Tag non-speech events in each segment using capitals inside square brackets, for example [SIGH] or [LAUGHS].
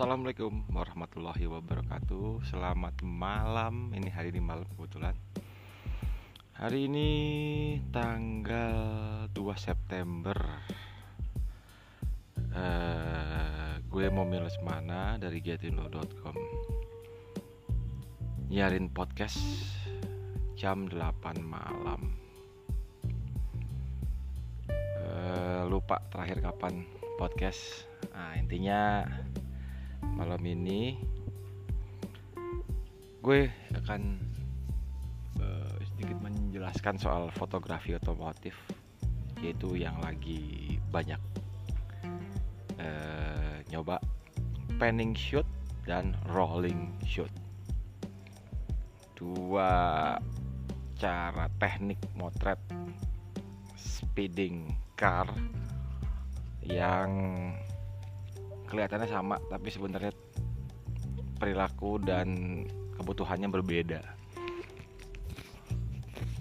Assalamualaikum warahmatullahi wabarakatuh. Selamat malam. Ini hari ini malam kebetulan. Hari ini tanggal 2 September. Uh, Gue mau miles mana dari getinlo.com Nyarin podcast jam 8 malam. Uh, Lupa terakhir kapan podcast. Nah intinya malam ini gue akan uh, sedikit menjelaskan soal fotografi otomotif yaitu yang lagi banyak uh, nyoba panning shoot dan rolling shoot. Dua cara teknik motret speeding car yang kelihatannya sama tapi sebenarnya perilaku dan kebutuhannya berbeda.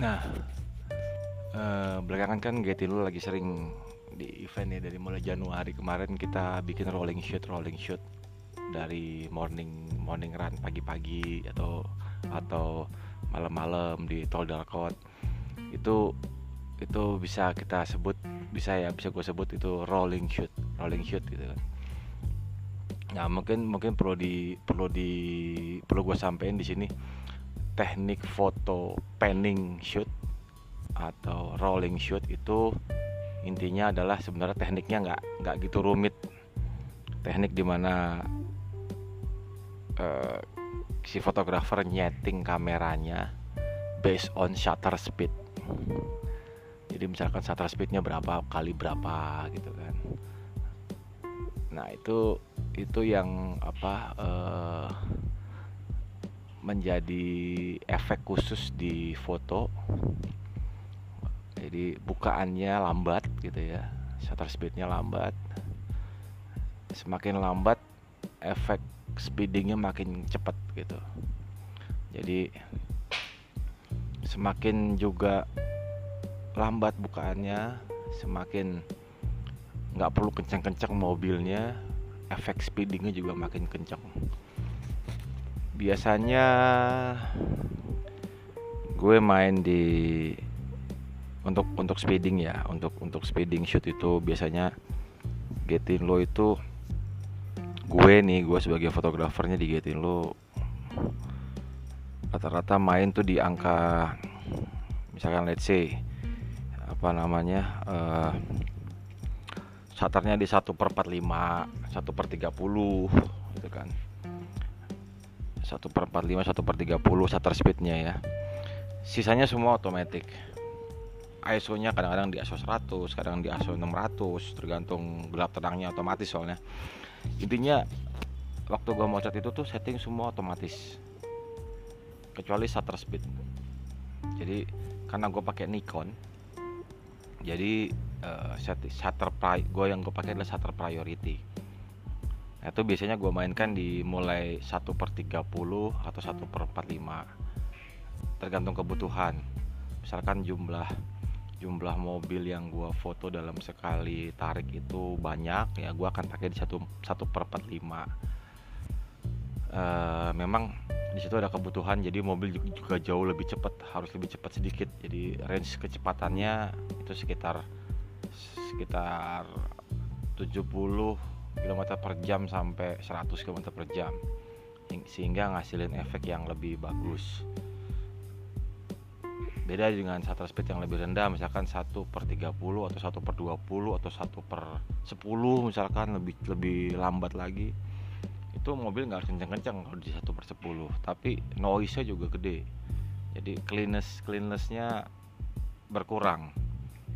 Nah, eh, belakangan kan Getilu lagi sering di event ya dari mulai Januari kemarin kita bikin rolling shoot rolling shoot dari morning morning run pagi-pagi atau atau malam-malam di Tol Dalkot itu itu bisa kita sebut bisa ya bisa gue sebut itu rolling shoot rolling shoot gitu kan Nah mungkin mungkin perlu di perlu di perlu gue sampein di sini. Teknik foto panning shoot atau rolling shoot itu intinya adalah sebenarnya tekniknya nggak nggak gitu rumit. Teknik di mana uh, si fotografer nyeting kameranya based on shutter speed. Jadi misalkan shutter speednya berapa kali berapa gitu kan. Nah itu itu yang apa uh, menjadi efek khusus di foto. Jadi bukaannya lambat gitu ya shutter speednya lambat. Semakin lambat efek speedingnya makin cepat gitu. Jadi semakin juga lambat bukaannya semakin nggak perlu kencang-kencang mobilnya efek speedingnya juga makin kencang biasanya gue main di untuk untuk speeding ya untuk untuk speeding shoot itu biasanya Getin lo itu gue nih gue sebagai fotografernya di Getin lo rata-rata main tuh di angka misalkan let's say apa namanya uh, shutternya di 1 per 45 1 per 30 gitu kan. 1 per 45 1 per 30 shutter speednya ya. Sisanya semua otomatis. ISO nya kadang-kadang di ISO 100 kadang di ISO 600 tergantung gelap terangnya otomatis soalnya. Intinya waktu gua mau cat itu tuh setting semua otomatis. Kecuali shutter speed. Jadi karena gue pakai Nikon jadi uh, shutter gue yang gue pakai adalah shutter priority. Nah, itu biasanya gue mainkan di mulai 1 per 30 atau 1 per 45 tergantung kebutuhan. Misalkan jumlah jumlah mobil yang gue foto dalam sekali tarik itu banyak ya gue akan pakai di 1, 1 per 45 uh, eh, memang di situ ada kebutuhan jadi mobil juga jauh lebih cepat harus lebih cepat sedikit. Jadi range kecepatannya itu sekitar sekitar 70 km per jam sampai 100 km per jam. Sehingga ngasilin efek yang lebih bagus. Beda dengan shutter speed yang lebih rendah misalkan 1 per 30 atau 1 per 20 atau 1 per 10 misalkan lebih lebih lambat lagi itu mobil nggak harus kenceng-kenceng kalau di satu per sepuluh. Tapi noise nya juga gede. Jadi cleanness cleannessnya berkurang.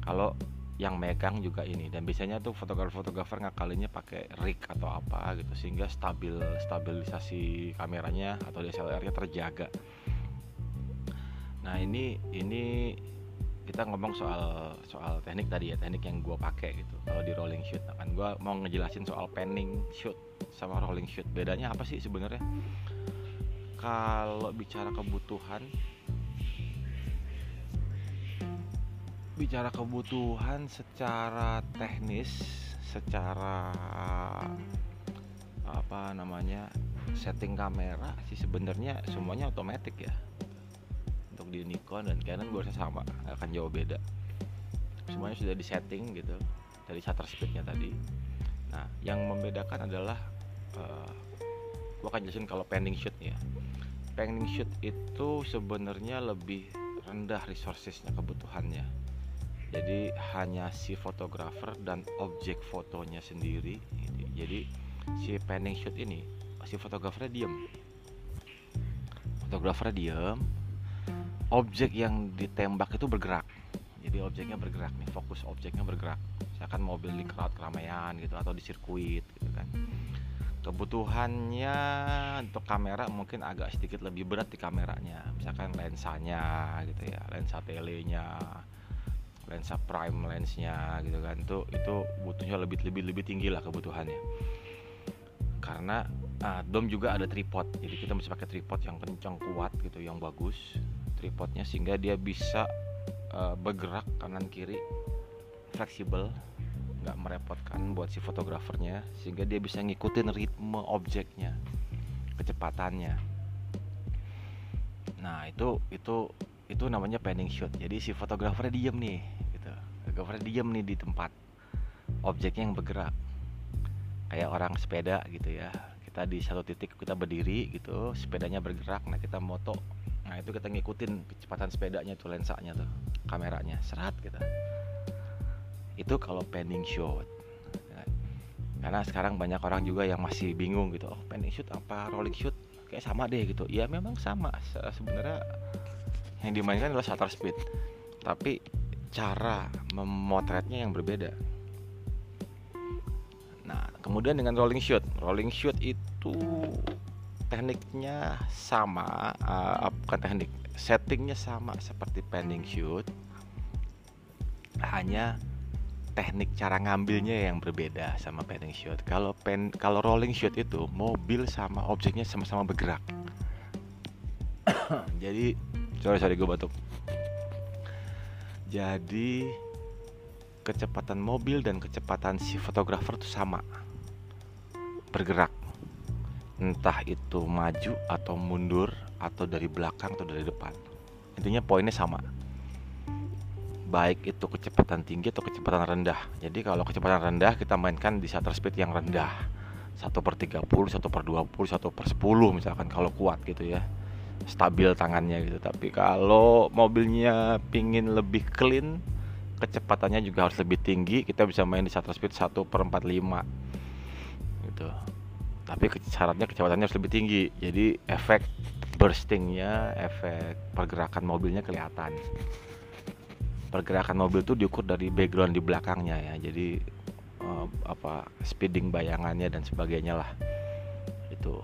Kalau yang megang juga ini. Dan biasanya tuh fotografer-fotografer ngakalinya pakai rig atau apa gitu sehingga stabil stabilisasi kameranya atau DSLR-nya terjaga. Nah ini ini kita ngomong soal soal teknik tadi ya teknik yang gue pakai gitu. Kalau di rolling shoot kan gue mau ngejelasin soal panning shoot sama rolling shoot. Bedanya apa sih sebenarnya? Kalau bicara kebutuhan bicara kebutuhan secara teknis secara apa namanya setting kamera sih sebenarnya semuanya otomatis ya. Untuk di Nikon dan Canon gue sama nggak akan jauh beda. Semuanya sudah disetting gitu dari shutter speednya tadi. Nah yang membedakan adalah uh, gue akan jelasin kalau pending shoot ya. Pending shoot itu sebenarnya lebih rendah resourcesnya kebutuhannya jadi hanya si fotografer dan objek fotonya sendiri gitu. jadi si pending shoot ini si fotografernya diem. Fotografernya diem objek yang ditembak itu bergerak. Jadi objeknya bergerak nih fokus objeknya bergerak. Misalkan mobil di crowd keramaian gitu atau di sirkuit gitu kan. Kebutuhannya untuk kamera mungkin agak sedikit lebih berat di kameranya. Misalkan lensanya gitu ya lensa telenya lensa prime lensnya gitu kan itu itu butuhnya lebih lebih lebih tinggi lah kebutuhannya. Karena uh, dom juga ada tripod jadi kita bisa pakai tripod yang kencang kuat gitu yang bagus tripodnya sehingga dia bisa uh, bergerak kanan kiri fleksibel nggak merepotkan buat si fotografernya sehingga dia bisa ngikutin ritme objeknya kecepatannya. Nah itu itu itu namanya panning shot jadi si fotografernya diem nih gitu. Fotografernya diem nih di tempat objeknya yang bergerak. Kayak orang sepeda gitu ya. Kita di satu titik kita berdiri gitu sepedanya bergerak. Nah kita moto. Nah itu kita ngikutin kecepatan sepedanya tuh lensanya tuh kameranya. Serat kita. Itu kalau panning shot ya. karena sekarang banyak orang juga yang masih bingung gitu. Oh panning shot apa? Rolling shot kayak sama deh gitu. Ya memang sama. Sebenarnya yang dimainkan adalah shutter speed tapi cara memotretnya yang berbeda nah kemudian dengan rolling shot rolling shot itu tekniknya sama uh, bukan teknik settingnya sama seperti panning shoot hanya teknik cara ngambilnya yang berbeda sama panning shoot. Kalau pen kalau rolling shoot itu mobil sama objeknya sama-sama bergerak. [COUGHS] Jadi sorry sorry gue batuk. Jadi kecepatan mobil dan kecepatan si fotografer itu sama. Bergerak. Entah itu maju atau mundur atau dari belakang atau dari depan. Intinya poinnya sama. Baik itu kecepatan tinggi atau kecepatan rendah. Jadi kalau kecepatan rendah kita mainkan di shutter speed yang rendah. 1 per 30, 1 per 20, 1 per 10 misalkan kalau kuat gitu ya stabil tangannya gitu. Tapi kalau mobilnya pingin lebih clean kecepatannya juga harus lebih tinggi kita bisa main di shutter speed 1 per 45 gitu. Tapi syaratnya kecepatannya harus lebih tinggi. Jadi efek burstingnya efek pergerakan mobilnya kelihatan. Pergerakan mobil itu diukur dari background di belakangnya ya. Jadi uh, apa speeding bayangannya dan sebagainya lah. Itu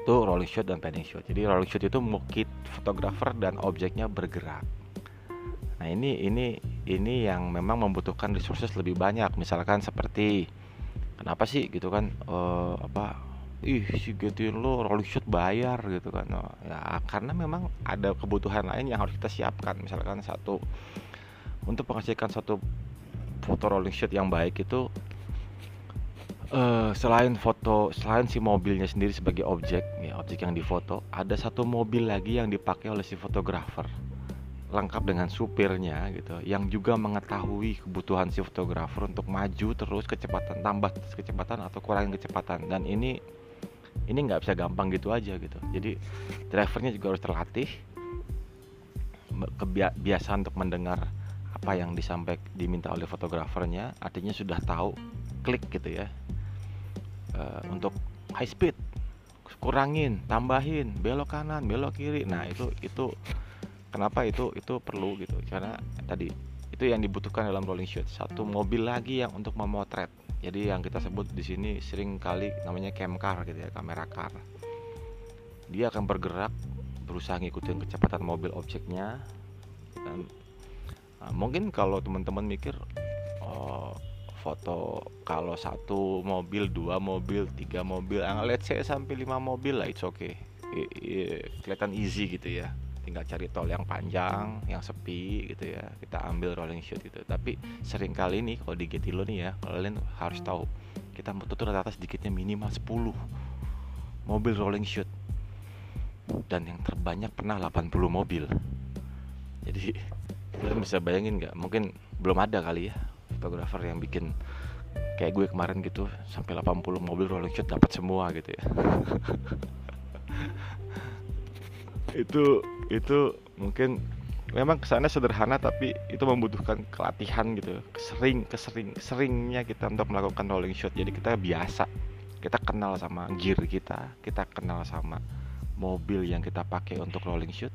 itu rolling shot dan panning shot jadi rolling shot itu mukit fotografer dan objeknya bergerak. Nah ini ini ini yang memang membutuhkan resources lebih banyak. Misalkan seperti kenapa sih gitu kan uh, apa ih si Getin lo rolling shot bayar gitu kan. Oh, ya karena memang ada kebutuhan lain yang harus kita siapkan. Misalkan satu untuk menghasilkan satu foto rolling shot yang baik itu uh, selain foto selain si mobilnya sendiri sebagai objek ya objek yang difoto ada satu mobil lagi yang dipakai oleh si fotografer. Lengkap dengan supirnya gitu yang juga mengetahui kebutuhan si fotografer untuk maju terus kecepatan tambah kecepatan atau kurangin kecepatan. Dan ini ini nggak bisa gampang gitu aja gitu. Jadi drivernya juga harus terlatih kebiasaan untuk mendengar apa yang disampaikan diminta oleh fotografernya. Artinya sudah tahu klik gitu ya uh, untuk high speed. Kurangin tambahin belok kanan belok kiri. Nah itu itu kenapa itu itu perlu gitu? Karena tadi itu yang dibutuhkan dalam rolling shoot. Satu mobil lagi yang untuk memotret. Jadi yang kita sebut di sini sering kali namanya cam car gitu ya kamera car. Dia akan bergerak berusaha ngikutin kecepatan mobil objeknya. Dan nah, mungkin kalau teman-teman mikir foto kalau satu mobil dua mobil tiga mobil ah, let's say sampai lima mobil lah it's okay. I, I, kelihatan easy gitu ya. Tinggal cari tol yang panjang yang sepi gitu ya. Kita ambil rolling shoot gitu. Tapi sering kali nih kalau di Getilo nih ya kalian harus tahu kita moto tuh rata-rata sedikitnya minimal 10 mobil rolling shoot. Dan yang terbanyak pernah 80 mobil. Jadi kalian bisa bayangin nggak? Mungkin belum ada kali ya fotografer yang bikin kayak gue kemarin gitu sampai 80 mobil rolling shoot dapat semua gitu ya. [LAUGHS] Itu itu mungkin memang ke sana sederhana tapi itu membutuhkan kelatihan gitu. Sering kesering seringnya kita untuk melakukan rolling shot jadi kita biasa kita kenal sama gear kita kita kenal sama mobil yang kita pakai untuk rolling shoot.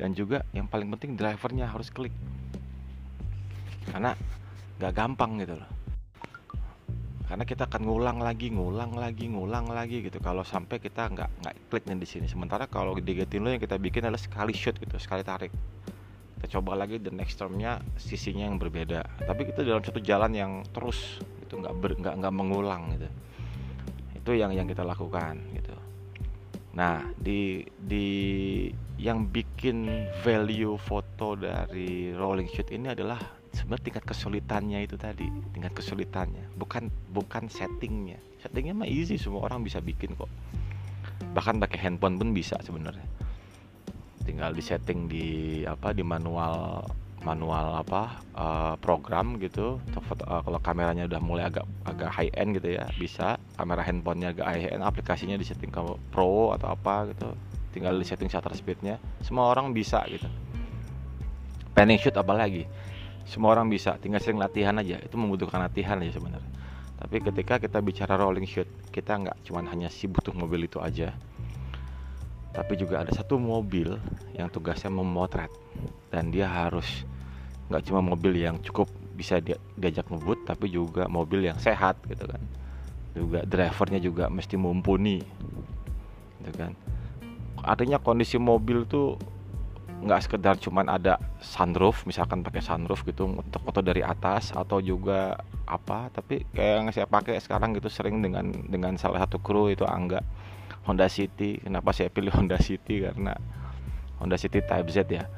Dan juga yang paling penting drivernya harus klik. Karena nggak gampang gitu loh. Karena kita akan ngulang lagi ngulang lagi ngulang lagi gitu. Kalau sampai kita nggak nggak klik nih di sini. Sementara kalau di Gatineau yang kita bikin adalah sekali shoot gitu sekali tarik. Kita coba lagi the next termnya sisinya yang berbeda. Tapi kita dalam satu jalan yang terus itu nggak nggak nggak mengulang gitu. Itu yang yang kita lakukan gitu. Nah di di yang bikin value foto dari rolling shoot ini adalah sebenarnya tingkat kesulitannya itu tadi tingkat kesulitannya bukan bukan settingnya. Settingnya mah easy semua orang bisa bikin kok. Bahkan pakai handphone pun bisa sebenarnya. Tinggal di setting di apa di manual manual apa uh, program gitu. Uh, kalau kameranya udah mulai agak agak high end gitu ya bisa. Kamera handphonenya agak high end aplikasinya di setting ke pro atau apa gitu. Tinggal di setting shutter speednya. Semua orang bisa gitu. Panning shoot apalagi semua orang bisa tinggal sering latihan aja. Itu membutuhkan latihan aja sebenarnya. Tapi ketika kita bicara rolling shoot kita nggak cuma hanya si butuh mobil itu aja. Tapi juga ada satu mobil yang tugasnya memotret. Dan dia harus nggak cuma mobil yang cukup bisa dia, diajak ngebut tapi juga mobil yang sehat gitu kan. Juga drivernya juga mesti mumpuni gitu kan. Artinya kondisi mobil tuh nggak sekedar cuman ada sunroof misalkan pakai sunroof gitu untuk foto dari atas atau juga apa tapi kayak yang saya pakai sekarang gitu sering dengan dengan salah satu kru itu Angga Honda City. Kenapa saya pilih Honda City? Karena Honda City Type Z ya.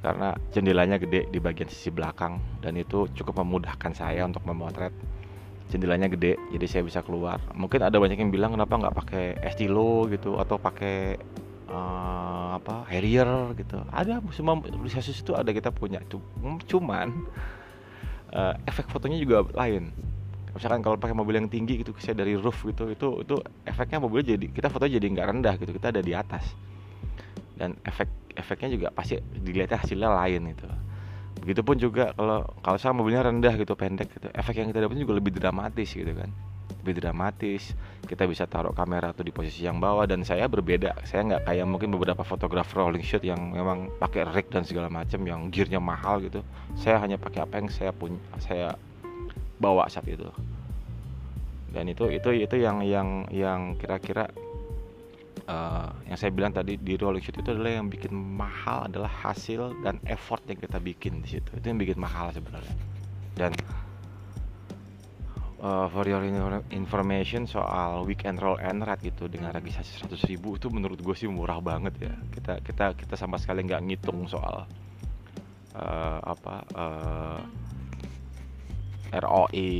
Karena jendelanya gede di bagian sisi belakang dan itu cukup memudahkan saya untuk memotret. Jendelanya gede jadi saya bisa keluar. Mungkin ada banyak yang bilang kenapa nggak pakai estilo gitu atau pakai uh, apa Harrier gitu. Ada semua Lucius itu ada kita punya. Cuman uh, efek fotonya juga lain. Misalkan kalau pakai mobil yang tinggi gitu saya dari roof gitu itu itu efeknya mobil jadi kita foto jadi nggak rendah gitu kita ada di atas. Dan efek efeknya juga pasti dilihatnya hasilnya lain itu begitupun juga kalau kalau saya mobilnya rendah gitu pendek gitu efek yang kita dapat juga lebih dramatis gitu kan lebih dramatis. Kita bisa taruh kamera tuh di posisi yang bawah dan saya berbeda. Saya nggak kayak mungkin beberapa fotografer rolling shoot yang memang pakai rig dan segala macam yang gearnya mahal gitu. Saya hanya pakai apa yang saya punya saya bawa saat itu. Dan itu itu itu yang yang yang kira-kira uh, yang saya bilang tadi di rolling shoot itu adalah yang bikin mahal adalah hasil dan effort yang kita bikin di situ. Itu yang bikin mahal sebenarnya. Dan uh, for your information soal weekend roll and ride gitu dengan registrasi 100 ribu itu menurut gue sih murah banget ya. Kita kita kita sama sekali nggak ngitung soal uh, apa uh, eh, ROI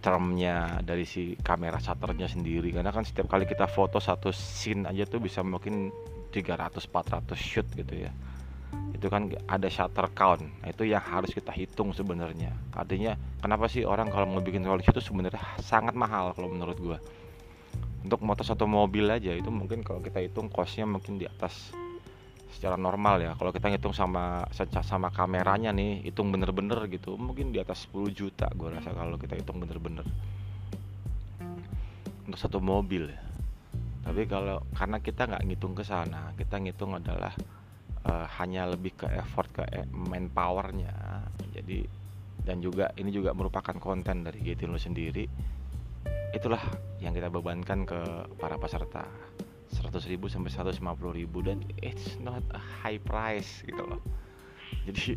termnya dari si kamera shutternya sendiri. Karena kan setiap kali kita foto satu scene aja tuh bisa mungkin 300 400 shoot gitu ya itu kan ada shutter count. Nah, itu yang harus kita hitung sebenarnya. Artinya kenapa sih orang kalau mau bikin rolling itu sebenarnya sangat mahal kalau menurut gua? Untuk motor satu mobil aja itu mungkin kalau kita hitung costnya mungkin di atas secara normal ya. Kalau kita hitung sama sama kameranya nih hitung bener-bener gitu mungkin di atas 10 juta gue rasa kalau kita hitung bener-bener. Untuk satu mobil ya. Tapi kalau karena kita nggak ngitung ke sana kita ngitung adalah uh, hanya lebih ke effort ke e, manpowernya. Jadi dan juga ini juga merupakan konten dari Getino sendiri. Itulah yang kita bebankan ke para peserta. 100 ribu sampai 150 ribu dan it's not a high price gitu loh. Jadi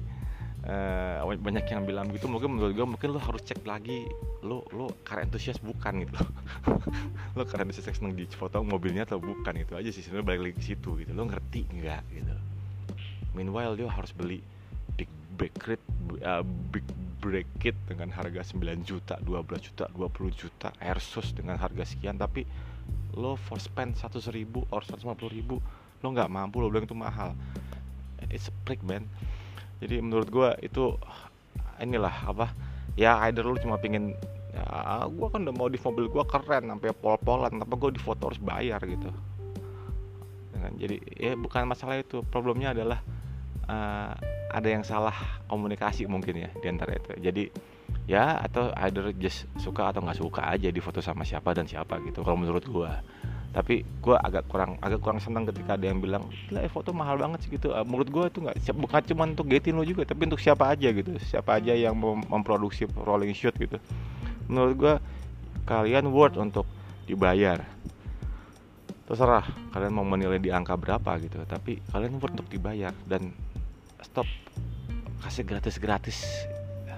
uh, banyak yang bilang gitu mungkin menurut gue mungkin lo harus cek lagi lo lo car enthusiast bukan gitu [LAUGHS] lo car enthusiast seneng di foto mobilnya atau bukan itu aja sih. Sebenarnya balik lagi ke situ gitu. Lo ngerti nggak gitu meanwhile dia harus beli big break it uh, big break it dengan harga 9 juta 12 juta 20 juta Airsus dengan harga sekian. Tapi lo for spend 100 ribu or 150 ribu lo nggak mampu lo bilang itu mahal. It's a prick man. Jadi menurut gue itu inilah apa ya either lo cuma pingin ya gue kan udah mau di mobil gue keren sampai pol-polan tapi gue di foto harus bayar gitu. Jadi ya bukan masalah itu. Problemnya adalah uh, ada yang salah komunikasi mungkin ya di antara itu. Jadi ya atau either just suka atau nggak suka aja di foto sama siapa dan siapa gitu kalau menurut gua. Tapi gue agak kurang agak kurang senang ketika ada yang bilang gila eh, foto mahal banget sih gitu. Uh, menurut gue itu nggak bukan cuma untuk getin lo juga tapi untuk siapa aja gitu. Siapa aja yang mem memproduksi rolling shoot gitu. Menurut gue kalian worth untuk dibayar. Terserah kalian mau menilai di angka berapa gitu tapi kalian worth untuk dibayar. Dan stop kasih gratis-gratis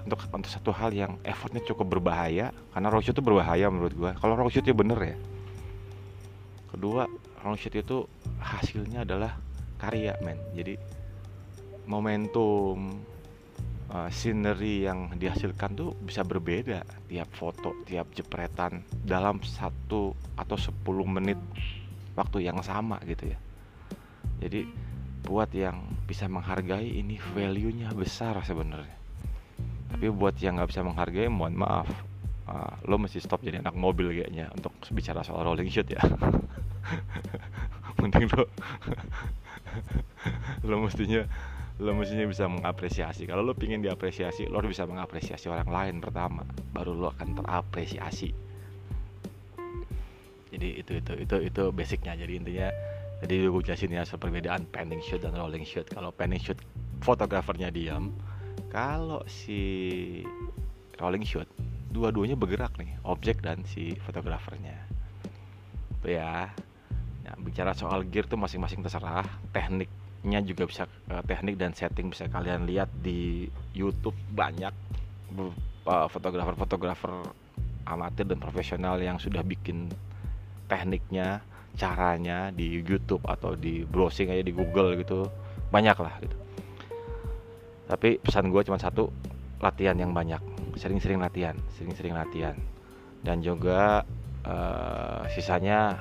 untuk untuk satu hal yang effortnya cukup berbahaya karena roadshow itu berbahaya menurut gue kalau roadshow itu bener ya. Kedua roadshow itu hasilnya adalah karya men. Jadi momentum uh, scenery yang dihasilkan tuh bisa berbeda. Tiap foto tiap jepretan dalam satu atau 10 menit waktu yang sama gitu ya. Jadi buat yang bisa menghargai ini value-nya besar sebenarnya. Tapi buat yang nggak bisa menghargai mohon maaf. Uh, lo mesti stop jadi anak mobil kayaknya untuk bicara soal rolling shoot ya. [LAUGHS] Mending lo [LAUGHS] lo mestinya lo mestinya bisa mengapresiasi. Kalau lo pingin diapresiasi lo bisa mengapresiasi orang lain pertama baru lo akan terapresiasi. Jadi itu itu itu itu basicnya. Jadi intinya jadi gue jelasin ya perbedaan panning shoot dan rolling shoot. Kalau panning shoot fotografernya diam. Kalau si rolling shoot dua-duanya bergerak nih objek dan si fotografernya. Itu ya. Nah, bicara soal gear tuh masing-masing terserah. Tekniknya juga bisa uh, teknik dan setting bisa kalian lihat di YouTube banyak. Uh, fotografer-fotografer amatir dan profesional yang sudah bikin tekniknya caranya di YouTube atau di browsing aja di Google gitu banyak lah gitu. Tapi pesan gue cuma satu latihan yang banyak. Sering-sering latihan sering-sering latihan. Dan juga uh, sisanya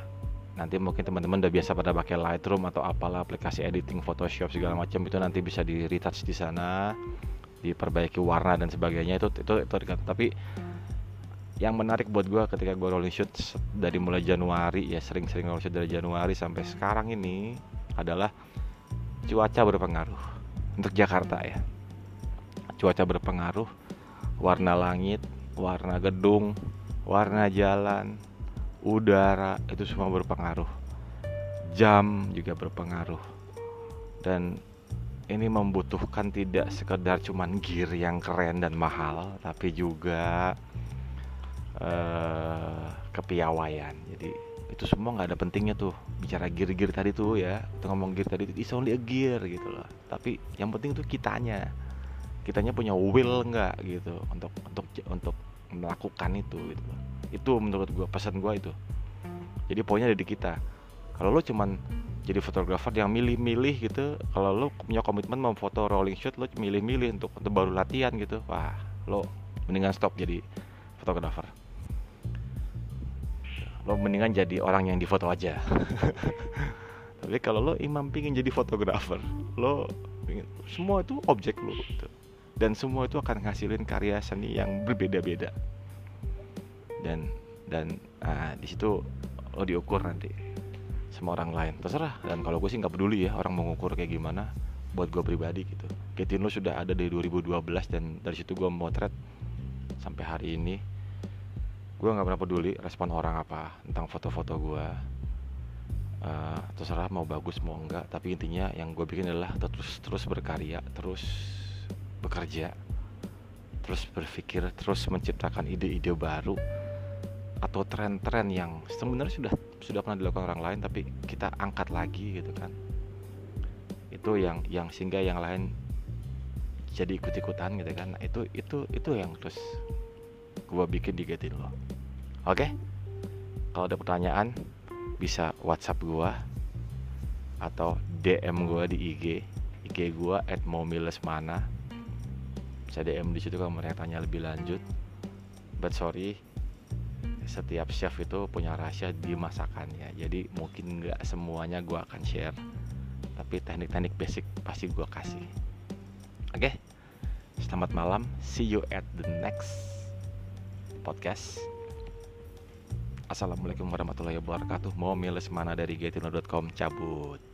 nanti mungkin teman-teman udah biasa pada pakai Lightroom atau apalah aplikasi editing Photoshop segala macam itu nanti bisa di retouch di sana diperbaiki warna dan sebagainya. Itu itu itu, tapi yang menarik buat gue ketika gue rolling shoot dari mulai Januari ya sering-sering rolling shoot dari Januari sampai sekarang ini adalah cuaca berpengaruh untuk Jakarta ya. Cuaca berpengaruh warna langit warna gedung warna jalan udara itu semua berpengaruh. Jam juga berpengaruh. Dan ini membutuhkan tidak sekedar cuman gear yang keren dan mahal tapi juga uh, kepiawaian. Jadi itu semua nggak ada pentingnya tuh. Bicara gear-gear tadi tuh ya kita ngomong gear tadi itu only a gear gitu loh. Tapi yang penting tuh kitanya. Kitanya punya will nggak gitu untuk untuk untuk melakukan itu gitu loh. Itu menurut gue pesan gue itu. Jadi poinnya ada di kita. Kalau lo cuman jadi fotografer yang milih-milih gitu kalau lo punya komitmen mau foto rolling shoot lo milih-milih untuk untuk baru latihan gitu wah lo mendingan stop jadi fotografer lo mendingan jadi orang yang difoto aja. [LAUGHS] Tapi kalau lo imam pingin jadi fotografer lo pingin, semua itu objek lo gitu. dan semua itu akan ngasilin karya seni yang berbeda-beda. Dan dan ah, di situ lo diukur nanti sama orang lain. Terserah. Dan kalau gue sih nggak peduli ya orang mengukur kayak gimana buat gue pribadi gitu. Ketin lo sudah ada dari 2012 dan dari situ gue motret sampai hari ini gue nggak pernah peduli respon orang apa tentang foto-foto gue uh, terserah mau bagus mau enggak. Tapi intinya yang gue bikin adalah terus terus berkarya terus bekerja terus berpikir terus menciptakan ide-ide baru atau tren-tren yang sebenarnya sudah sudah pernah dilakukan orang lain tapi kita angkat lagi gitu kan. Itu yang yang sehingga yang lain jadi ikut-ikutan gitu kan. Nah, itu itu itu yang terus gue bikin digetin lo oke? Okay? kalau ada pertanyaan bisa WhatsApp gue atau DM gue di IG IG gue at momiles mana. Bisa DM di situ kalau mau tanya lebih lanjut. But sorry setiap chef itu punya rahasia di masakannya. Jadi mungkin nggak semuanya gue akan share. Tapi teknik-teknik basic pasti gue kasih. Oke? Okay? selamat malam. See you at the next podcast Assalamualaikum warahmatullahi wabarakatuh. Mau miles mana dari getino.com cabut